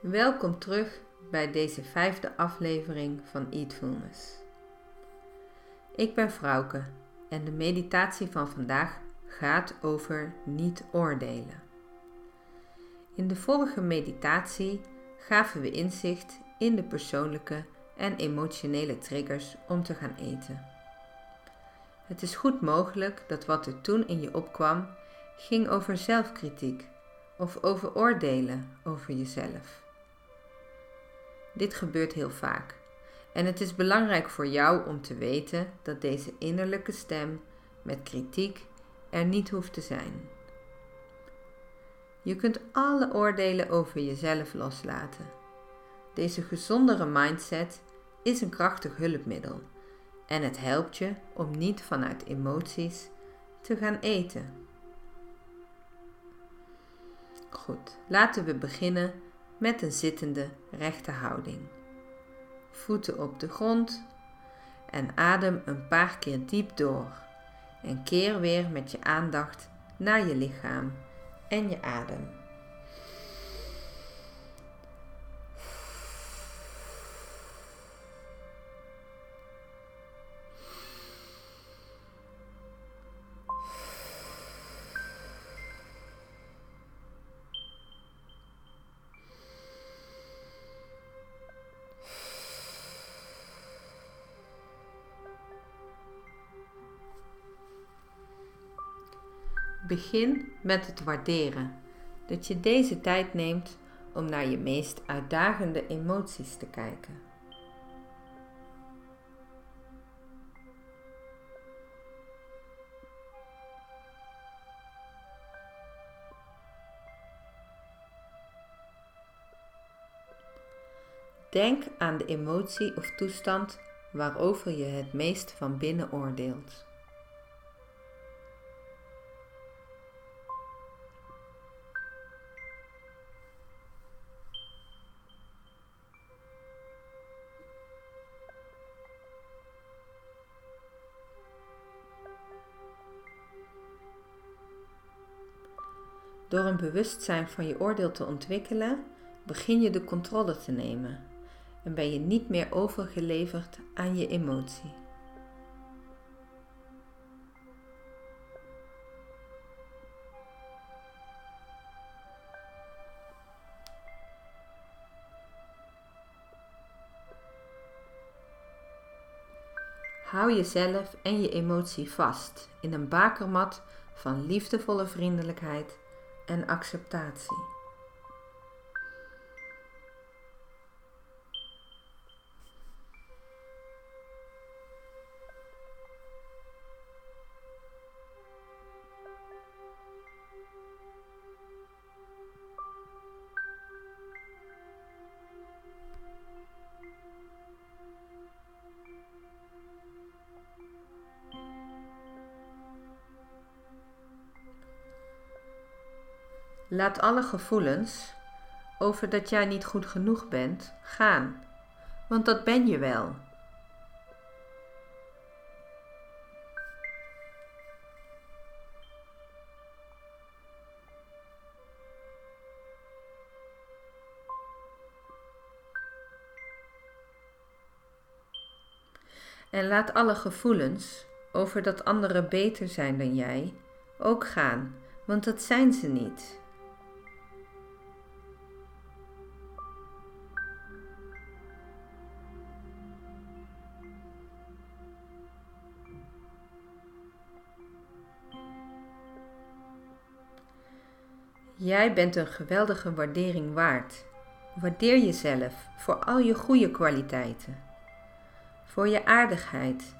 Welkom terug bij deze vijfde aflevering van Eatfulness. Ik ben Frauke en de meditatie van vandaag gaat over niet oordelen. In de vorige meditatie gaven we inzicht in de persoonlijke en emotionele triggers om te gaan eten. Het is goed mogelijk dat wat er toen in je opkwam ging over zelfkritiek of over oordelen over jezelf. Dit gebeurt heel vaak. En het is belangrijk voor jou om te weten dat deze innerlijke stem met kritiek er niet hoeft te zijn. Je kunt alle oordelen over jezelf loslaten. Deze gezondere mindset is een krachtig hulpmiddel en het helpt je om niet vanuit emoties te gaan eten. Goed, laten we beginnen met een zittende rechte houding. Voeten op de grond en adem een paar keer diep door. En keer weer met je aandacht naar je lichaam en je adem. Begin met het waarderen. Dat je deze tijd neemt om naar je meest uitdagende emoties te kijken. Denk aan de emotie of toestand waarover je het meest van binnen oordeelt. Door een bewustzijn van je oordeel te ontwikkelen, begin je de controle te nemen en ben je niet meer overgeleverd aan je emotie. Hou jezelf en je emotie vast in een bakermat van liefdevolle vriendelijkheid en acceptatie. Laat alle gevoelens over dat jij niet goed genoeg bent gaan, want dat ben je wel. En laat alle gevoelens over dat anderen beter zijn dan jij ook gaan, want dat zijn ze niet. Jij bent een geweldige waardering waard. Waardeer jezelf voor al je goede kwaliteiten. Voor je aardigheid.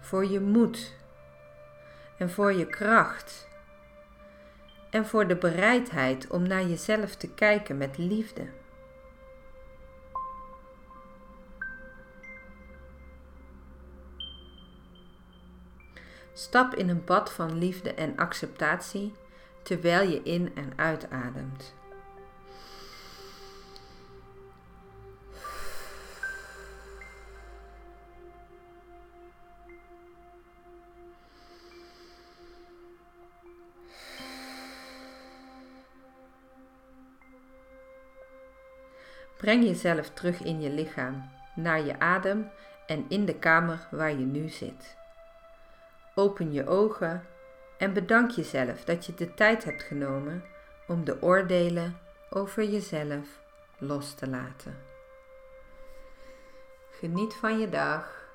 Voor je moed. En voor je kracht. En voor de bereidheid om naar jezelf te kijken met liefde. Stap in een bad van liefde en acceptatie terwijl je in en uitademt. Breng jezelf terug in je lichaam, naar je adem en in de kamer waar je nu zit. Open je ogen en bedank jezelf dat je de tijd hebt genomen om de oordelen over jezelf los te laten. Geniet van je dag.